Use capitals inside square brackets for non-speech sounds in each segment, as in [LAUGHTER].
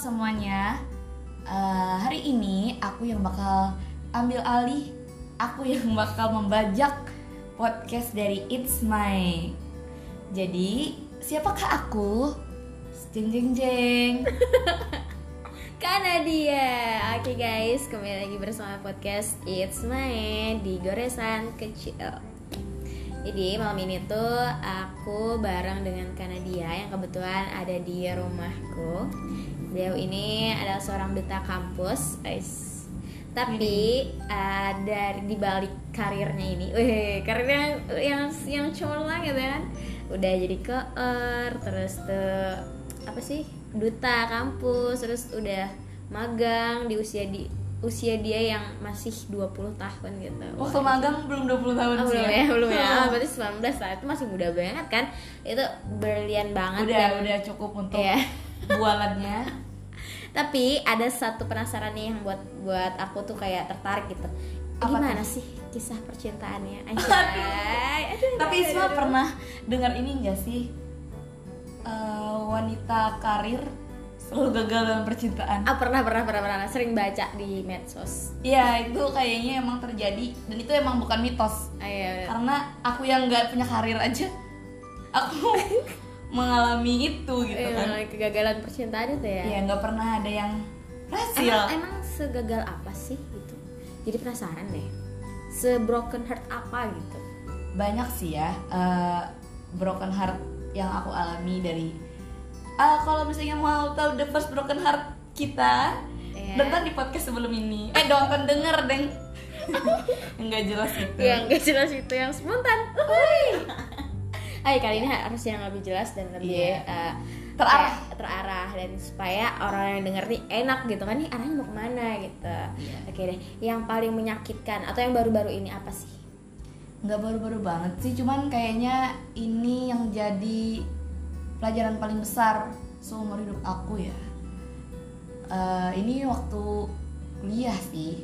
semuanya. Eh, hari ini aku yang bakal ambil alih, aku yang [LAUGHS] bakal membajak podcast dari It's My. Jadi, siapakah aku? Jeng jeng jeng. [LAUGHS] Karena Oke guys, kembali lagi bersama podcast It's My di Goresan Kecil Jadi malam ini tuh aku bareng dengan Kanadia yang kebetulan ada di rumahku Beliau ini adalah seorang duta kampus guys tapi uh, dari di balik karirnya ini, weh karirnya yang yang cemerlang gitu kan, udah jadi keer, terus tuh apa sih duta kampus terus udah magang di usia di usia dia yang masih 20 tahun gitu. Waktu magang belum 20 tahun Oh, sih belum ya. ya, belum ya. Oh, berarti 19 lah. Itu masih muda banget kan? Itu berlian banget Udah, dan udah cukup untuk Iya. Bualannya. [LAUGHS] Tapi ada satu penasaran nih yang buat buat aku tuh kayak tertarik gitu. Apa Gimana sih kisah percintaannya? [LAUGHS] Anjay. Aduh, Tapi aduh, Isma aduh. pernah dengar ini nggak sih? Eh, wanita karir selalu gagal dalam percintaan. Ah, pernah pernah pernah pernah sering baca di medsos. Iya itu kayaknya emang terjadi dan itu emang bukan mitos Ayo. karena aku yang nggak punya karir aja aku [LAUGHS] mengalami itu gitu Iya, kan kegagalan percintaan itu ya. Iya nggak pernah ada yang berhasil Emang, emang segagal apa sih gitu? Jadi penasaran deh. Se-broken heart apa gitu? banyak sih ya eh, broken heart yang aku alami dari Ah, kalau misalnya mau tahu the first broken heart kita Iya. nonton di podcast sebelum ini eh nonton denger deng [LAUGHS] nggak jelas itu Yang gak jelas itu yang spontan. Ayo kali ini harus yang lebih jelas dan lebih Iya. eh, Terarah. kayak terarah dan supaya orang yang denger nih enak gitu kan nih arahnya mau ke mana gitu. Iya. Oke deh, yang paling menyakitkan atau yang baru-baru ini apa sih? nggak baru-baru banget sih cuman kayaknya ini yang jadi pelajaran paling besar seumur hidup aku ya Eh, ini waktu kuliah sih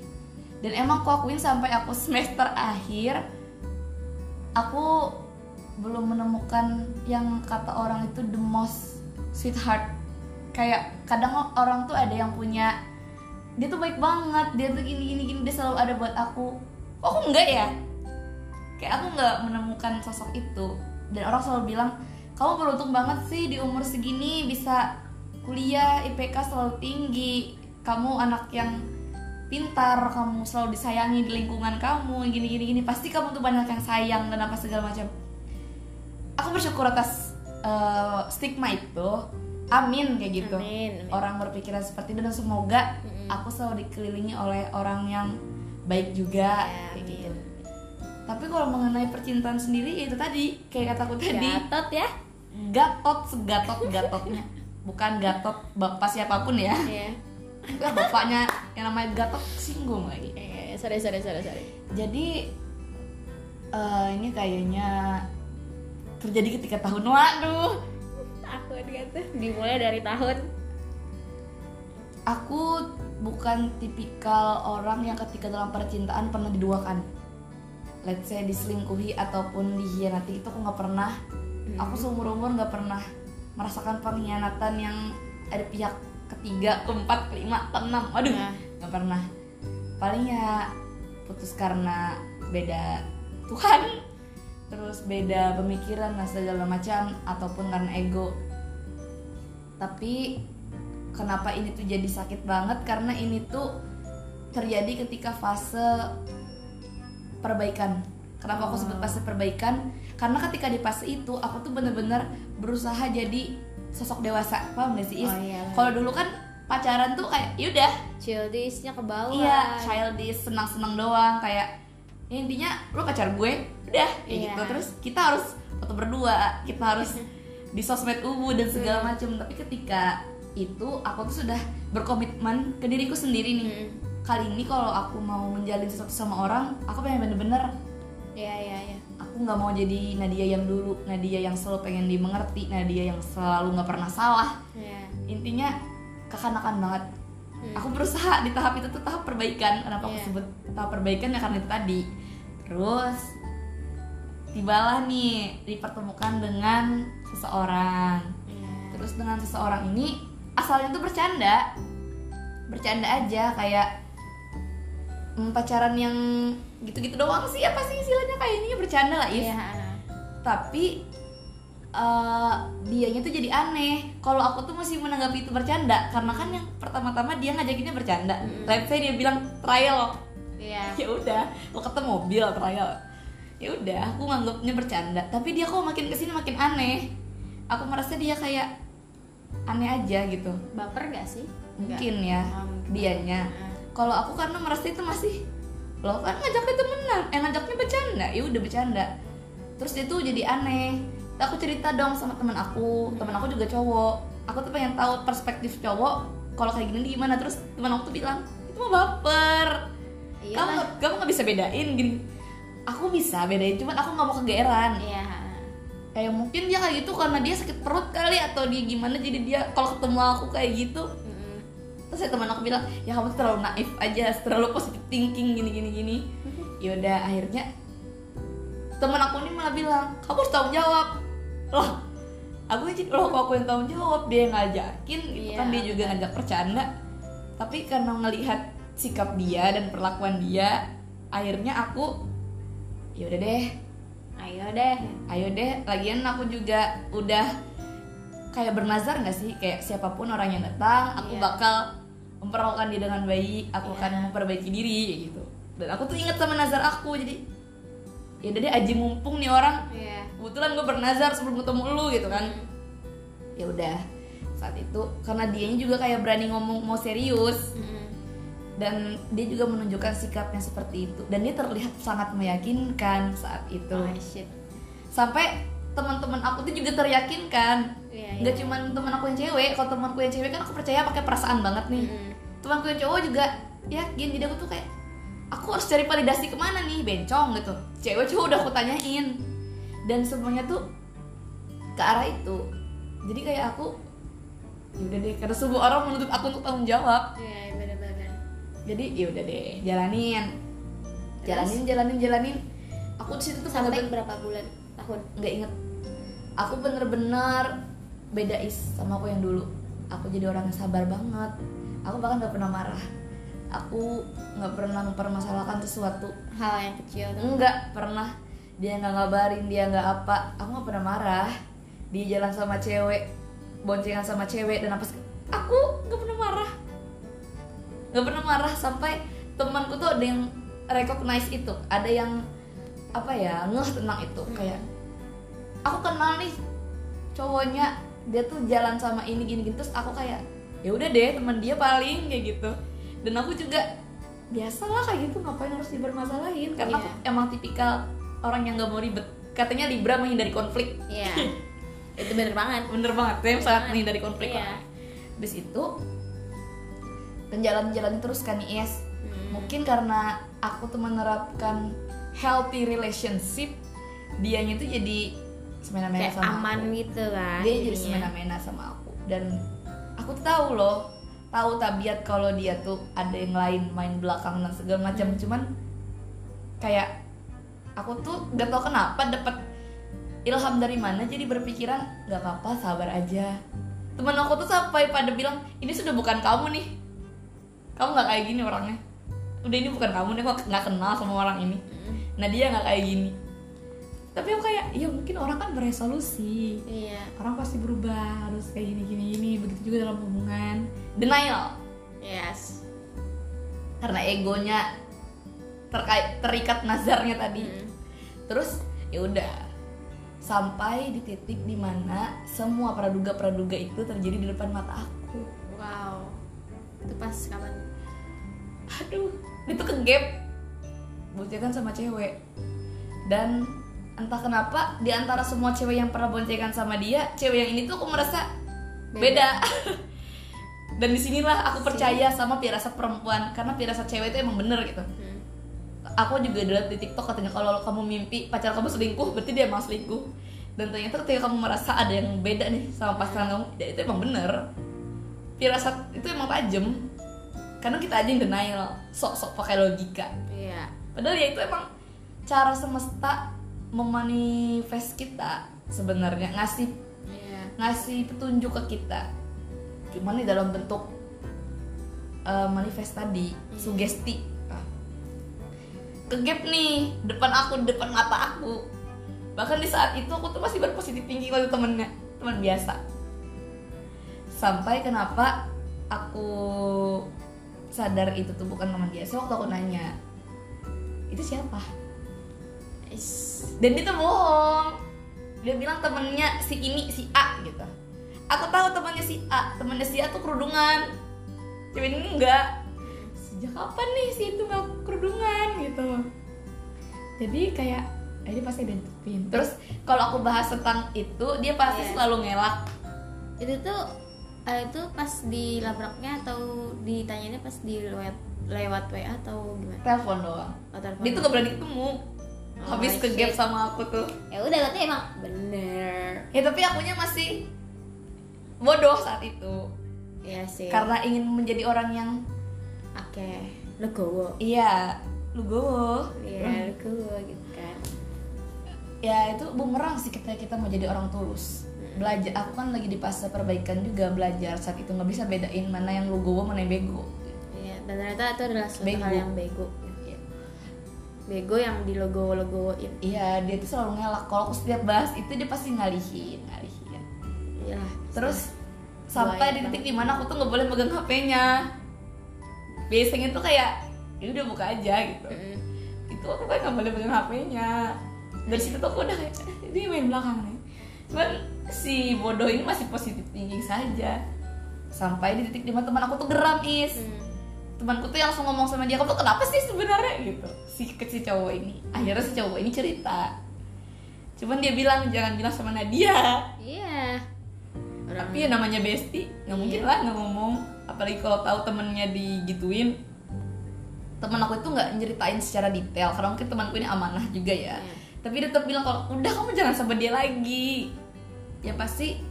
dan emang aku akuin sampai aku [LAUGHS] semester akhir aku belum menemukan yang kata orang itu the most sweetheart. Kayak kadang orang tuh ada yang punya dia tuh baik banget dia tuh gini gini gini dia selalu ada buat aku. Kok aku enggak ya? Kayak aku nggak menemukan sosok itu. Dan orang selalu bilang kamu beruntung banget sih di umur segini bisa kuliah IPK selalu tinggi. Kamu anak yang pintar kamu selalu disayangi di lingkungan kamu gini gini gini. Pasti kamu tuh banyak yang sayang dan apa segala macam aku bersyukur atas eh, stigma itu amin kayak gitu Amin, amin. orang berpikiran seperti itu dan semoga Mm-mm. aku selalu dikelilingi oleh orang yang baik juga Ya, kayak amin. gitu tapi kalau mengenai percintaan sendiri ya itu tadi kayak kataku tadi Gatot ya? gatot segatot gatotnya bukan gatot bapak siapa pun ya Iya. Enggak, bapaknya yang namanya gatot singgung lagi Eh, sorry sorry sorry sorry. jadi eh, ini kayaknya terjadi ketika tahun waduh. Aku gitu. Dimulai dari tahun. Aku bukan tipikal orang yang ketika dalam percintaan pernah diduakan. Let's say diselingkuhi ataupun dikhianati itu aku nggak pernah. Aku seumur umur nggak pernah merasakan pengkhianatan yang ada pihak ketiga keempat kelima keenam. Aduh Nah. nggak pernah. Paling ya putus karena beda Tuhan terus beda pemikiran dan segala macam ataupun karena ego. Tapi kenapa ini tuh jadi sakit banget? Karena ini tuh terjadi ketika fase perbaikan. Kenapa aku sebut fase perbaikan? Karena ketika di fase itu aku tuh bener-bener berusaha jadi sosok dewasa. Paham gak sih Is? Oh, iya, kalau dulu kan pacaran tuh kayak yaudah. Childishnya ke bawah. iya childish senang-senang doang. Kayak ya intinya lu pacar gue udah kayak Iya. gitu terus kita harus foto berdua kita harus [LAUGHS] di sosmed ubu dan segala macam tapi ketika itu aku tuh sudah berkomitmen ke diriku sendiri nih Hmm. kali ini kalau aku mau menjalin sesuatu sama orang aku pengen bener-bener Iya iya iya. aku nggak mau jadi Nadia yang dulu Nadia yang selalu pengen dimengerti Nadia yang selalu nggak pernah salah Iya. intinya kekanakan banget Hmm. aku berusaha di tahap itu tuh tahap perbaikan kenapa aku Iya. sebut tahap perbaikan ya karena itu tadi. Terus tibalah nih dipertemukan dengan seseorang. Iya. terus dengan seseorang ini asalnya tuh bercanda. Bercanda aja kayak mm, pacaran yang gitu-gitu doang sih apa sih istilahnya? Kayak ini bercanda lah Is. Iya. tapi eh dianya tuh jadi aneh. Kalau aku tuh masih menanggapi itu bercanda karena kan yang pertama-tama dia ngajakinnya bercanda. Mm-mm. let's say dia bilang trial Iya. [LAUGHS] ya udah lo ketemu mobil trial ya. Udah aku nganggapnya bercanda. Tapi dia kok makin ke sini makin aneh. Aku merasa dia kayak aneh aja gitu. Baper gak sih? Enggak. mungkin ya Oh, mungkin. dianya. Heeh. kalau aku karena merasa itu masih lo kan ngajaknya temenan. Eh ngajaknya bercanda. Ya udah bercanda. Terus dia tuh jadi aneh. Aku cerita dong sama teman aku. Teman aku juga cowok. Aku tuh pengen tahu perspektif cowok. Kalau kayak gini gimana? Terus teman aku tuh bilang itu mah baper Iya kamu nggak- kamu nggak bisa bedain gini. Aku bisa bedain cuman aku nggak mau kegeeran. Iya. kayak mungkin dia kayak gitu karena dia sakit perut kali atau dia gimana jadi dia kalau ketemu aku kayak gitu. Mm-mm. terus ya teman aku bilang ya kamu terlalu naif aja terlalu positive thinking gini gini gini. Yaudah akhirnya teman aku ini malah bilang kamu harus tanggung jawab. Loh aku jadi loh kok aku yang tanggung jawab dia yang ngajakin gitu Iya. kan dia juga ngajak bercanda. Tapi karena ngelihat sikap dia dan perlakuan dia akhirnya aku yaudah deh Ayo deh. ayo deh lagian aku juga udah kayak bernazar nggak sih kayak siapa pun orang yang datang aku Iya. bakal memperlakukan dia dengan baik aku Iya. akan memperbaiki diri gitu dan aku tuh inget sama nazar aku jadi ya udah deh aji mumpung nih orang Iya. kebetulan gue bernazar sebelum ketemu lu gitu kan Mm. ya udah saat itu karena dianya juga kayak berani ngomong mau serius Mm-mm. Dan dia juga menunjukkan sikapnya seperti itu. Dan dia terlihat sangat meyakinkan saat itu. Oh shit. sampai teman-teman aku tuh juga teryakinkan. Iya. nggak cuman teman aku yang cewek. Kalau temanku yang cewek kan aku percaya pakai perasaan banget nih. Mm-mm. temanku yang cowok juga yakin. Jadi aku tuh kayak aku harus cari validasi ke mana nih? Bencong gitu. Cewek cowok udah aku tanyain. Dan semuanya tuh ke arah itu. Jadi kayak aku yaudah deh karena semua orang menuntut aku untuk tanggung jawab. Iya, jadi yaudah deh jalanin. Terus? jalanin jalanin. Jalanin aku di situ tuh Sampai bener-bener berapa bulan? Tahun? nggak inget. Aku bener-bener beda is sama aku yang dulu. Aku jadi orang yang sabar banget. Aku bahkan nggak pernah marah. Aku nggak pernah mempermasalahkan sesuatu. Hal yang kecil nggak pernah. Dia nggak ngabarin dia nggak apa. Aku nggak pernah marah. Dia jalan sama cewek boncengan sama cewek dan apa aku nggak pernah marah nggak pernah marah sampai temanku tuh ada yang recognize itu ada yang apa ya ngeh tentang itu Hmm. kayak aku kenal nih cowoknya dia tuh jalan sama ini gini gini terus aku kayak ya udah deh teman dia paling kayak gitu dan aku juga biasalah kayak gitu ngapain harus dibermasalahin karena aku Iya. emang tipikal orang yang nggak mau ribet katanya Libra menghindari konflik Iya. [LAUGHS] Itu bener banget. bener banget saya sangat menghindari konflik Iya. lah. Habis itu dan jalan-jalan terus kan Is Hmm. mungkin karena aku tuh menerapkan healthy relationship dianya tuh jadi semena-mena sama aman aku. gitu kan. dia jadi semena-mena sama aku dan aku tuh tahu loh tahu tabiat kalau dia tuh ada yang lain main belakang dan segala macam Hmm. cuman kayak aku tuh gak tau kenapa dapat ilham dari mana jadi berpikiran nggak apa-apa sabar aja teman aku tuh sampai pada bilang ini sudah bukan kamu nih kamu nggak kayak gini orangnya udah ini bukan kamu nih kok nggak kenal sama orang ini Mm. nah dia nggak kayak gini tapi aku kayak ya mungkin orang kan beresolusi Iya. orang pasti berubah harus kayak gini gini gini begitu juga dalam hubungan denial Yes. karena egonya terkait terikat nazarnya tadi Mm. terus ya udah sampai di titik di mana semua praduga praduga itu terjadi di depan mata aku Wow. Itu pas kapan? Aduh itu ke gap. Boncengan sama cewek. Dan entah kenapa di antara semua cewek yang pernah boncengan sama dia cewek yang ini tuh aku merasa beda, [LAUGHS] dan di sinilah aku percaya sama pirasat perempuan karena pirasat cewek itu emang bener gitu. Hmm. aku juga lihat di TikTok katanya kalau kamu mimpi pacar kamu selingkuh berarti dia emang selingkuh. Dan ternyata ketika kamu merasa ada yang beda nih sama pasangan kamu ya itu emang bener. Firasat itu emang tajam karena kita aja yang denial sok-sok pakai logika Iya. padahal ya itu emang cara semesta memanifest kita sebenarnya ngasih Iya. ngasih petunjuk ke kita cuman di dalam bentuk uh, manifest tadi sugesti Nah. kegap nih depan aku depan mata aku bahkan di saat itu aku tuh masih berpositif tinggi kalau temennya teman biasa sampai kenapa aku sadar itu tuh bukan teman biasa waktu aku nanya itu siapa? Dan dia tuh bohong. Dia bilang temennya si ini si A gitu. Aku tahu temannya si A temannya si A tuh kerudungan. Cewek ini enggak. Sejak kapan nih si itu nggak kerudungan gitu? Jadi kayak eh, dia pasti ditutupin terus kalau aku bahas tentang itu dia pasti Iya. selalu ngelak. Itu tuh eh, itu pas di labraknya atau ditanyanya pas di lewat lewat WA atau gimana? telepon doang Oh, telepon. dia tuh gak berani ketemu Oh, habis ke gap sama aku tuh Ya udah berarti emang bener. ya tapi akunya masih bodoh saat itu Iya sih. karena ingin menjadi orang yang Oke, legowo. iya lugowo Iya, legowo gitu kan. ya itu bumerang sih kita kita mau jadi orang tulus belajar aku kan lagi di fase perbaikan juga belajar saat itu nggak bisa bedain mana yang lugowo mana yang bego Iya, dan ternyata itu adalah suatu Bego. hal yang bego. Iya. Bego yang di legowo-legowoin. iya dia tuh selalu ngelak kalau aku setiap bahas itu dia pasti ngalihin ngalihin Iya. terus Buaya sampai di titik di mana aku tuh nggak boleh megang hp-nya biasanya tuh kayak ya udah buka aja gitu Mm-mm. itu aku kayak nggak boleh pegang hp-nya dari situ tuh aku udah kayak "Eh, dia main belakang nih cuman si bodoh ini masih positif tinggi saja. Sampai di titik di mana teman aku tuh geram is. Hmm. temanku tuh yang langsung ngomong sama dia kamu tuh kenapa sih sebenarnya? Gitu. Si kecil cowok ini. Akhirnya si cowok ini cerita. Cuman dia bilang jangan bilang sama Nadia. Iya. Orang tapi ya namanya Besti nggak mungkin lah nggak ngomong. Apalagi kalau tahu temennya digituin. Teman aku itu nggak nyeritain secara detail karena mungkin temanku ini amanah juga ya. Iya. tapi dia tetap bilang kalau udah kamu jangan sama dia lagi ya pasti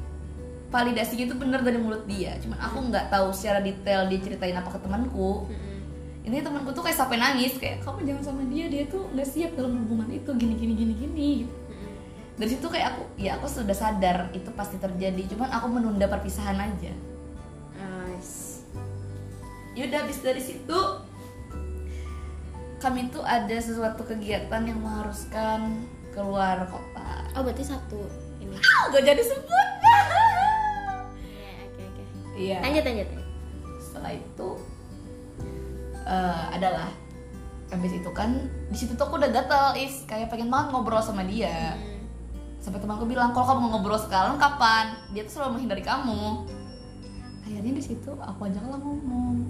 validasinya itu bener dari mulut dia. Cuman aku nggak tahu secara detail dia ceritain apa ke temanku. Mm-mm. ini temanku tuh kayak sampai nangis kayak kamu jangan sama dia dia tuh nggak siap dalam hubungan itu gini gini gini gini. Mm-mm. dari situ kayak aku ya aku sudah sadar itu pasti terjadi cuman aku menunda perpisahan aja. Nice. yaudah habis dari situ kami tuh ada sesuatu kegiatan yang mengharuskan keluar kota. Oh berarti satu gak jadi sebut. Iya [LAUGHS] oke oke. iya. Lanjut lanjut. setelah itu eh, adalah habis itu kan di situ tuh aku udah gatel is kayak pengen banget ngobrol sama dia. Hmm. sampai temanku bilang kalau kamu mau ngobrol sekarang kapan? Dia tuh selalu menghindari kamu. Akhirnya di situ aku ajak lah ngomong.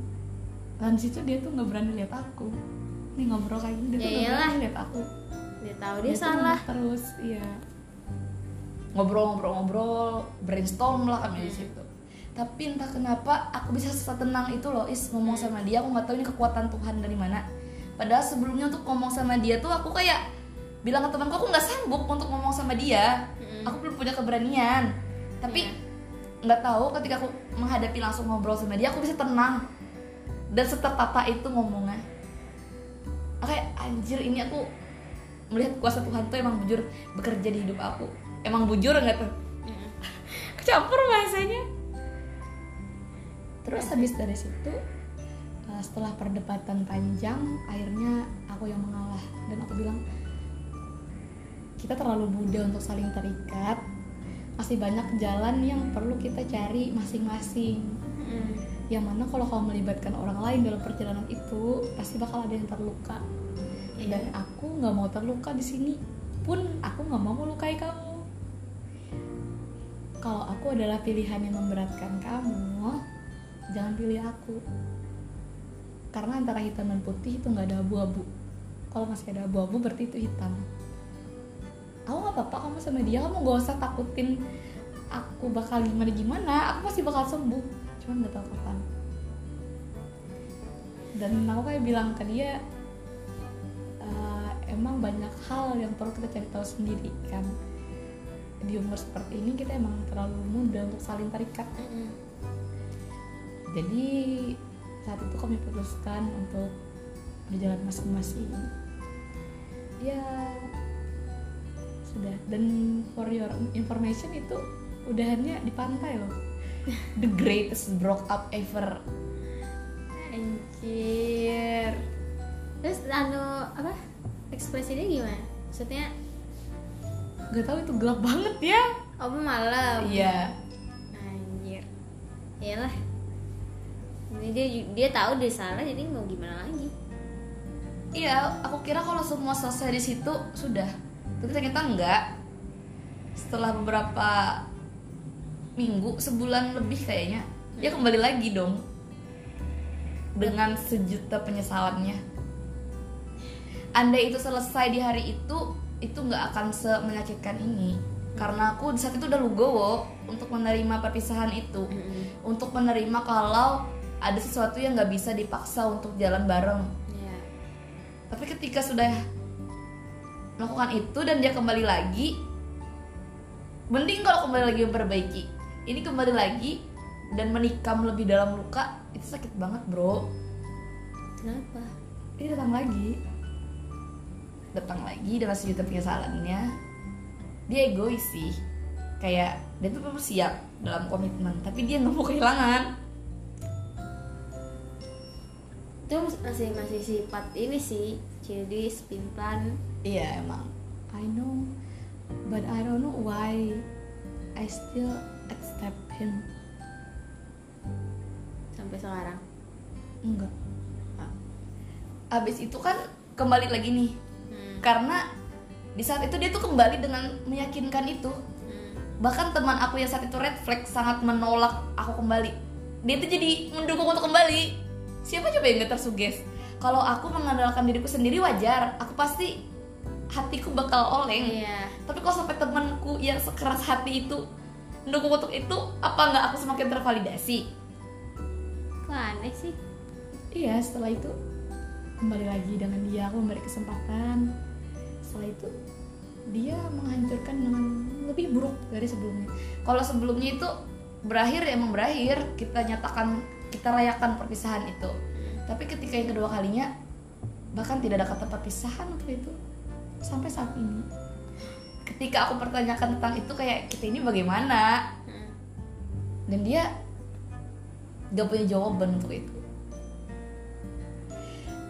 Dan di situ dia tuh nggak berani lihat aku. Nih ngobrol kayak gini dia tuh Ya nggak berani lihat aku. Dia tahu dia, tuh salah. terus iya ngobrol-ngobrol-ngobrol brainstorm lah kami di Hmm. situ. Tapi entah kenapa aku bisa setenang itu loh is ngomong sama dia aku nggak tahu ini kekuatan Tuhan dari mana. Padahal sebelumnya untuk ngomong sama dia tuh aku kayak bilang ke temanku aku nggak sanggup untuk ngomong sama dia. Mm-mm. aku belum punya keberanian. Tapi nggak tahu ketika aku menghadapi langsung ngobrol sama dia aku bisa tenang. Dan setertata itu ngomongnya Aku kayak anjir ini aku melihat kuasa Tuhan tuh emang bujur bekerja di hidup aku emang bujur nggak tuh? Mm-mm. [LAUGHS] kecampur bahasanya. Terus habis dari situ uh, setelah perdebatan panjang akhirnya aku yang mengalah. Dan aku bilang kita terlalu muda untuk saling terikat. Masih banyak jalan yang perlu kita cari masing-masing. Mm-mm. yang mana kalau kamu melibatkan orang lain dalam perjalanan itu pasti bakal ada yang terluka. Iya. dan aku nggak mau terluka di sini. Pun aku nggak mau melukai kamu kalau aku adalah pilihan yang memberatkan kamu jangan pilih aku. Karena antara hitam dan putih itu nggak ada abu-abu. Kalau masih ada abu-abu berarti itu hitam. Aku nggak apa-apa kamu sama dia kamu gak usah takutin aku bakal gimana gimana. Aku pasti bakal sembuh. Cuman nggak tahu kapan. Dan aku kayak bilang ke dia "Eh, emang banyak hal yang perlu kita cari tahu sendiri kan di umur seperti ini kita emang terlalu muda untuk saling terikat Mm-mm. jadi saat itu kami putuskan untuk berjalan masing-masing ya sudah dan for your information itu udahannya di pantai loh [LAUGHS] the greatest broke up ever Anjir. Terus anu apa? Ekspresinya gimana? Maksudnya gak tahu itu gelap banget ya oh malam. iya Anjir. Iyalah. Ini dia dia tahu dia salah jadi mau gimana lagi? iya aku kira kalau semua selesai di situ sudah tapi ternyata enggak setelah beberapa minggu sebulan lebih kayaknya dia kembali lagi dong dengan sejuta penyesalannya andai itu selesai di hari itu itu nggak akan semenyakitkan ini. Karena aku di saat itu udah lugowo untuk menerima perpisahan itu. Untuk menerima kalau ada sesuatu yang nggak bisa dipaksa untuk jalan bareng. Iya. tapi ketika sudah melakukan itu dan dia kembali lagi mending kalau kembali lagi memperbaiki. Ini kembali lagi dan menikam lebih dalam luka itu sakit banget bro. Kenapa? ini datang lagi datang lagi dengan sejuta penyesalannya dia egois sih kayak dia tuh memang siap dalam komitmen tapi dia nggak mau kehilangan Itu masih masih sifat ini sih, jadi spintan. iya emang I know but I don't know why I still accept him sampai sekarang. enggak abis itu kan kembali lagi nih. Karena di saat itu dia tuh kembali dengan meyakinkan itu. Hmm. bahkan teman aku yang saat itu red flag sangat menolak aku kembali. Dia tuh jadi mendukung untuk kembali. Siapa coba yang gak tersuges? Kalau aku mengandalkan diriku sendiri wajar. Aku pasti hatiku bakal oleng. Iya. tapi kalau sampai temanku yang sekeras hati itu mendukung untuk itu apa nggak aku semakin tervalidasi? Kok aneh sih? iya setelah itu kembali lagi dengan dia. Aku memberi kesempatan setelah itu dia menghancurkan dengan lebih buruk dari sebelumnya. Kalau sebelumnya itu berakhir ya emang berakhir. Kita nyatakan kita rayakan perpisahan itu. Tapi ketika yang kedua kalinya bahkan tidak ada kata perpisahan waktu itu sampai saat ini. Ketika aku pertanyakan tentang itu kayak kita ini bagaimana? Hmm. dan dia gak punya jawaban untuk itu.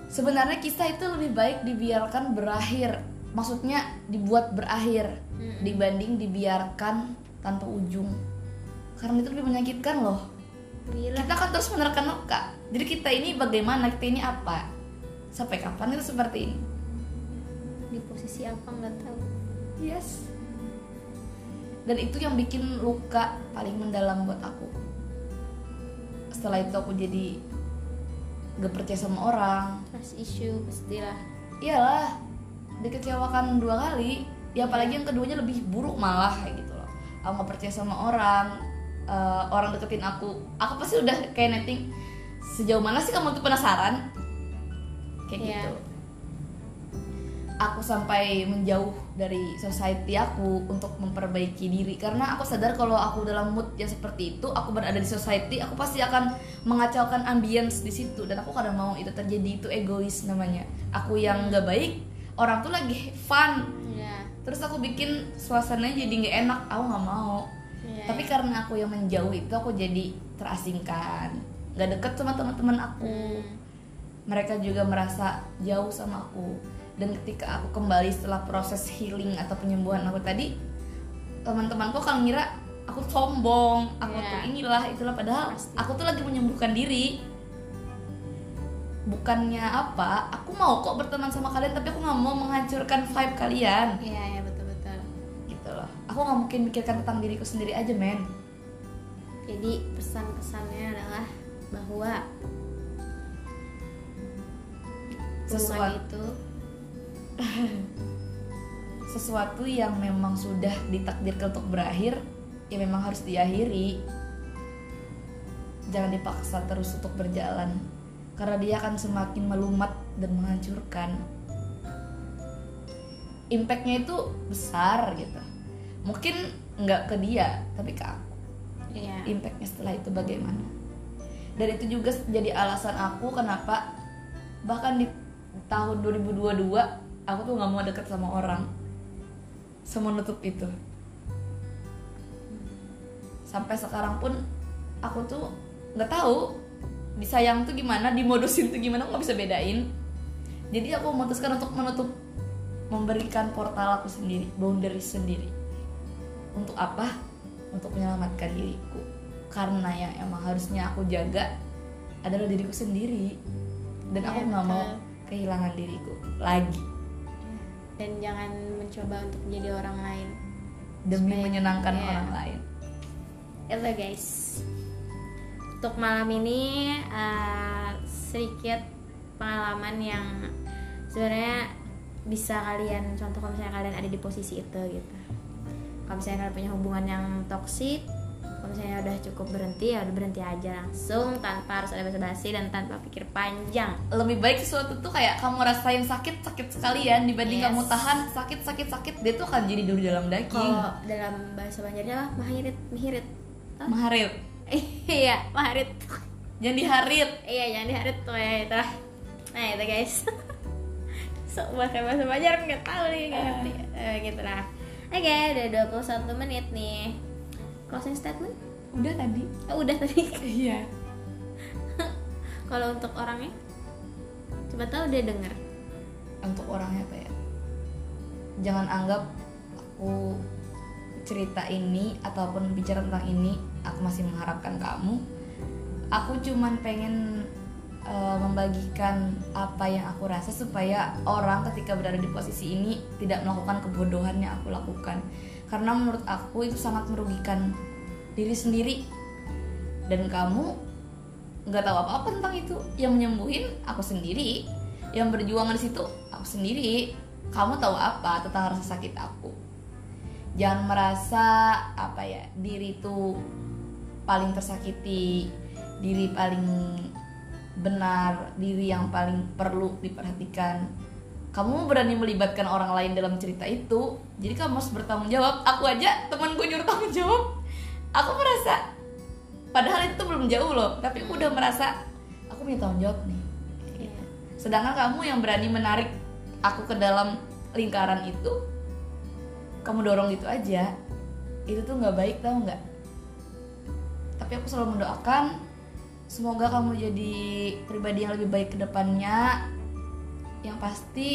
Sebenarnya kisah itu lebih baik dibiarkan berakhir maksudnya dibuat berakhir Mm-mm. dibanding dibiarkan tanpa ujung. Karena itu lebih menyakitkan loh. Gila. kita kan terus menerkan luka jadi kita ini bagaimana kita ini apa? Sampai kapan itu seperti ini? Di posisi apa nggak tahu. yes. Dan itu yang bikin luka paling mendalam buat aku. Setelah itu aku jadi gak percaya sama orang. Trust issue pastilah. iyalah dikecewakan dua kali ya apalagi yang keduanya lebih buruk malah kayak gitu loh. Aku gak percaya sama orang eh, orang deketin aku. Aku pasti udah kayak netting sejauh mana sih kamu tuh penasaran? Kayak Iya. gitu. Aku sampai menjauh dari society aku untuk memperbaiki diri. Karena aku sadar kalau aku dalam mood yang seperti itu aku berada di society aku pasti akan mengacaukan ambience di situ. Dan aku kadang mau itu terjadi itu egois namanya. Aku yang nggak baik orang tuh lagi fun Iya. terus aku bikin suasananya jadi nggak enak aku nggak mau Iya. tapi karena aku yang menjauh itu aku jadi terasingkan nggak deket sama teman-teman aku Hmm. mereka juga merasa jauh sama aku dan ketika aku kembali setelah proses healing atau penyembuhan aku tadi teman-temanku akan ngira aku sombong aku Iya. tuh inilah itulah padahal Pasti. aku tuh lagi menyembuhkan diri bukannya apa aku mau kok berteman sama kalian tapi aku nggak mau menghancurkan vibe kalian. Iya, iya betul betul. gitu loh. Aku nggak mungkin mikirkan tentang diriku sendiri aja men. Jadi pesan-pesannya adalah bahwa Sesuatu- itu [LAUGHS] sesuatu yang memang sudah ditakdirkan untuk berakhir ya memang harus diakhiri. Jangan dipaksa terus untuk berjalan karena dia akan semakin melumat dan menghancurkan. Impactnya itu besar gitu. Mungkin nggak ke dia tapi ke aku. Iya. impactnya setelah itu bagaimana? Dan itu juga jadi alasan aku kenapa bahkan di tahun 2022 aku tuh nggak mau deket sama orang semua nutup itu. Sampai sekarang pun aku tuh nggak tahu disayang tuh gimana dimodusin tuh gimana aku nggak bisa bedain. Jadi aku memutuskan untuk menutup memberikan portal aku sendiri boundary sendiri. Untuk apa? Untuk menyelamatkan diriku. Karena yang emang harusnya aku jaga adalah diriku sendiri. Dan aku Iya, nggak mau kehilangan diriku lagi. Dan jangan mencoba untuk menjadi orang lain. Demi Supaya- menyenangkan iya. orang lain. Itu guys untuk malam ini eh, sedikit pengalaman yang sebenarnya bisa kalian contoh kalau misalnya kalian ada di posisi itu gitu. Kalau misalnya kalian punya hubungan yang toksik kalau misalnya udah cukup berhenti ya udah berhenti aja langsung tanpa harus ada basa-basi dan tanpa pikir panjang. Lebih baik sesuatu tuh kayak kamu rasain sakit sakit sekalian dibanding Yes. kamu tahan sakit sakit sakit dia tuh akan jadi duri dalam daging. Kalau dalam bahasa Banjarnya apa? Mahirit mihirit Hah? maharit [LAUGHS] iya mahirit jangan diharit. Iya jangan diharit tuh ya itu. Nah itu guys. [LAUGHS] So bahasa bahasa Banjar nggak tahu nih nggak ngerti. Eh, gitu lah. Oke udah 21 menit nih. Closing statement? Udah tadi. Oh, udah tadi. [LAUGHS] Iya. Kalau untuk orangnya? Coba tahu dia denger. Untuk orangnya apa ya? Jangan anggap aku cerita ini ataupun bicara tentang ini aku masih mengharapkan kamu. Aku cuman pengen eh, membagikan apa yang aku rasa supaya orang ketika berada di posisi ini tidak melakukan kebodohan yang aku lakukan. Karena menurut aku itu sangat merugikan diri sendiri. Dan kamu nggak tahu apa-apa tentang itu. Yang menyembuhin aku sendiri. Yang berjuang di situ aku sendiri. Kamu tahu apa tentang rasa sakit aku jangan merasa apa ya diri itu paling tersakiti diri paling benar diri yang paling perlu diperhatikan. Kamu berani melibatkan orang lain dalam cerita itu jadi kamu harus bertanggung jawab. Aku aja temen gue nyuruh tanggung jawab. Aku merasa padahal itu belum jauh loh tapi aku udah merasa aku punya tanggung jawab nih. Gitu. sedangkan kamu yang berani menarik aku ke dalam lingkaran itu kamu dorong gitu aja itu tuh nggak baik tau nggak? Tapi aku selalu mendoakan semoga kamu jadi pribadi yang lebih baik ke depannya. Yang pasti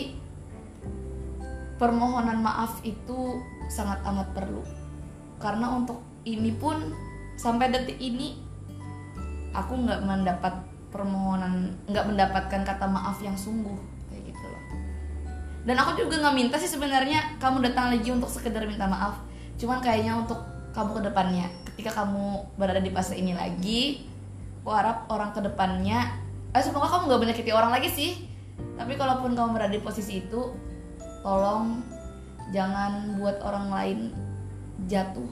permohonan maaf itu sangat amat perlu. Karena untuk ini pun sampai detik ini aku nggak mendapat permohonan nggak mendapatkan kata maaf yang sungguh dan aku juga nggak minta sih sebenarnya kamu datang lagi untuk sekedar minta maaf. Cuman kayaknya untuk kamu ke depannya. Ketika kamu berada di fase ini lagi aku harap orang ke depannya eh semoga kamu nggak menyakiti orang lagi sih. Tapi kalaupun kamu berada di posisi itu tolong jangan buat orang lain jatuh.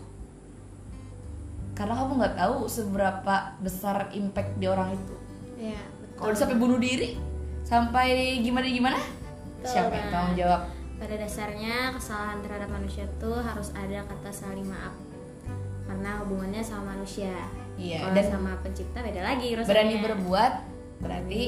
Karena kamu nggak tahu seberapa besar impact di orang itu. Ya kalau sampai bunuh diri sampai gimana gimana siapa yang Kak. tanggung jawab pada dasarnya kesalahan terhadap manusia tuh harus ada kata saling maaf karena hubungannya sama manusia Iya, Kalau dan sama pencipta beda lagi urusannya. berani berbuat berarti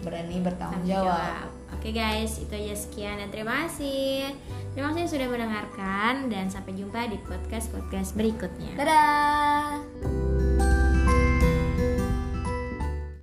berani bertanggung Tanggung jawab Oke guys, itu aja sekian dan terima kasih. Terima kasih sudah mendengarkan dan sampai jumpa di podcast-podcast berikutnya. dadah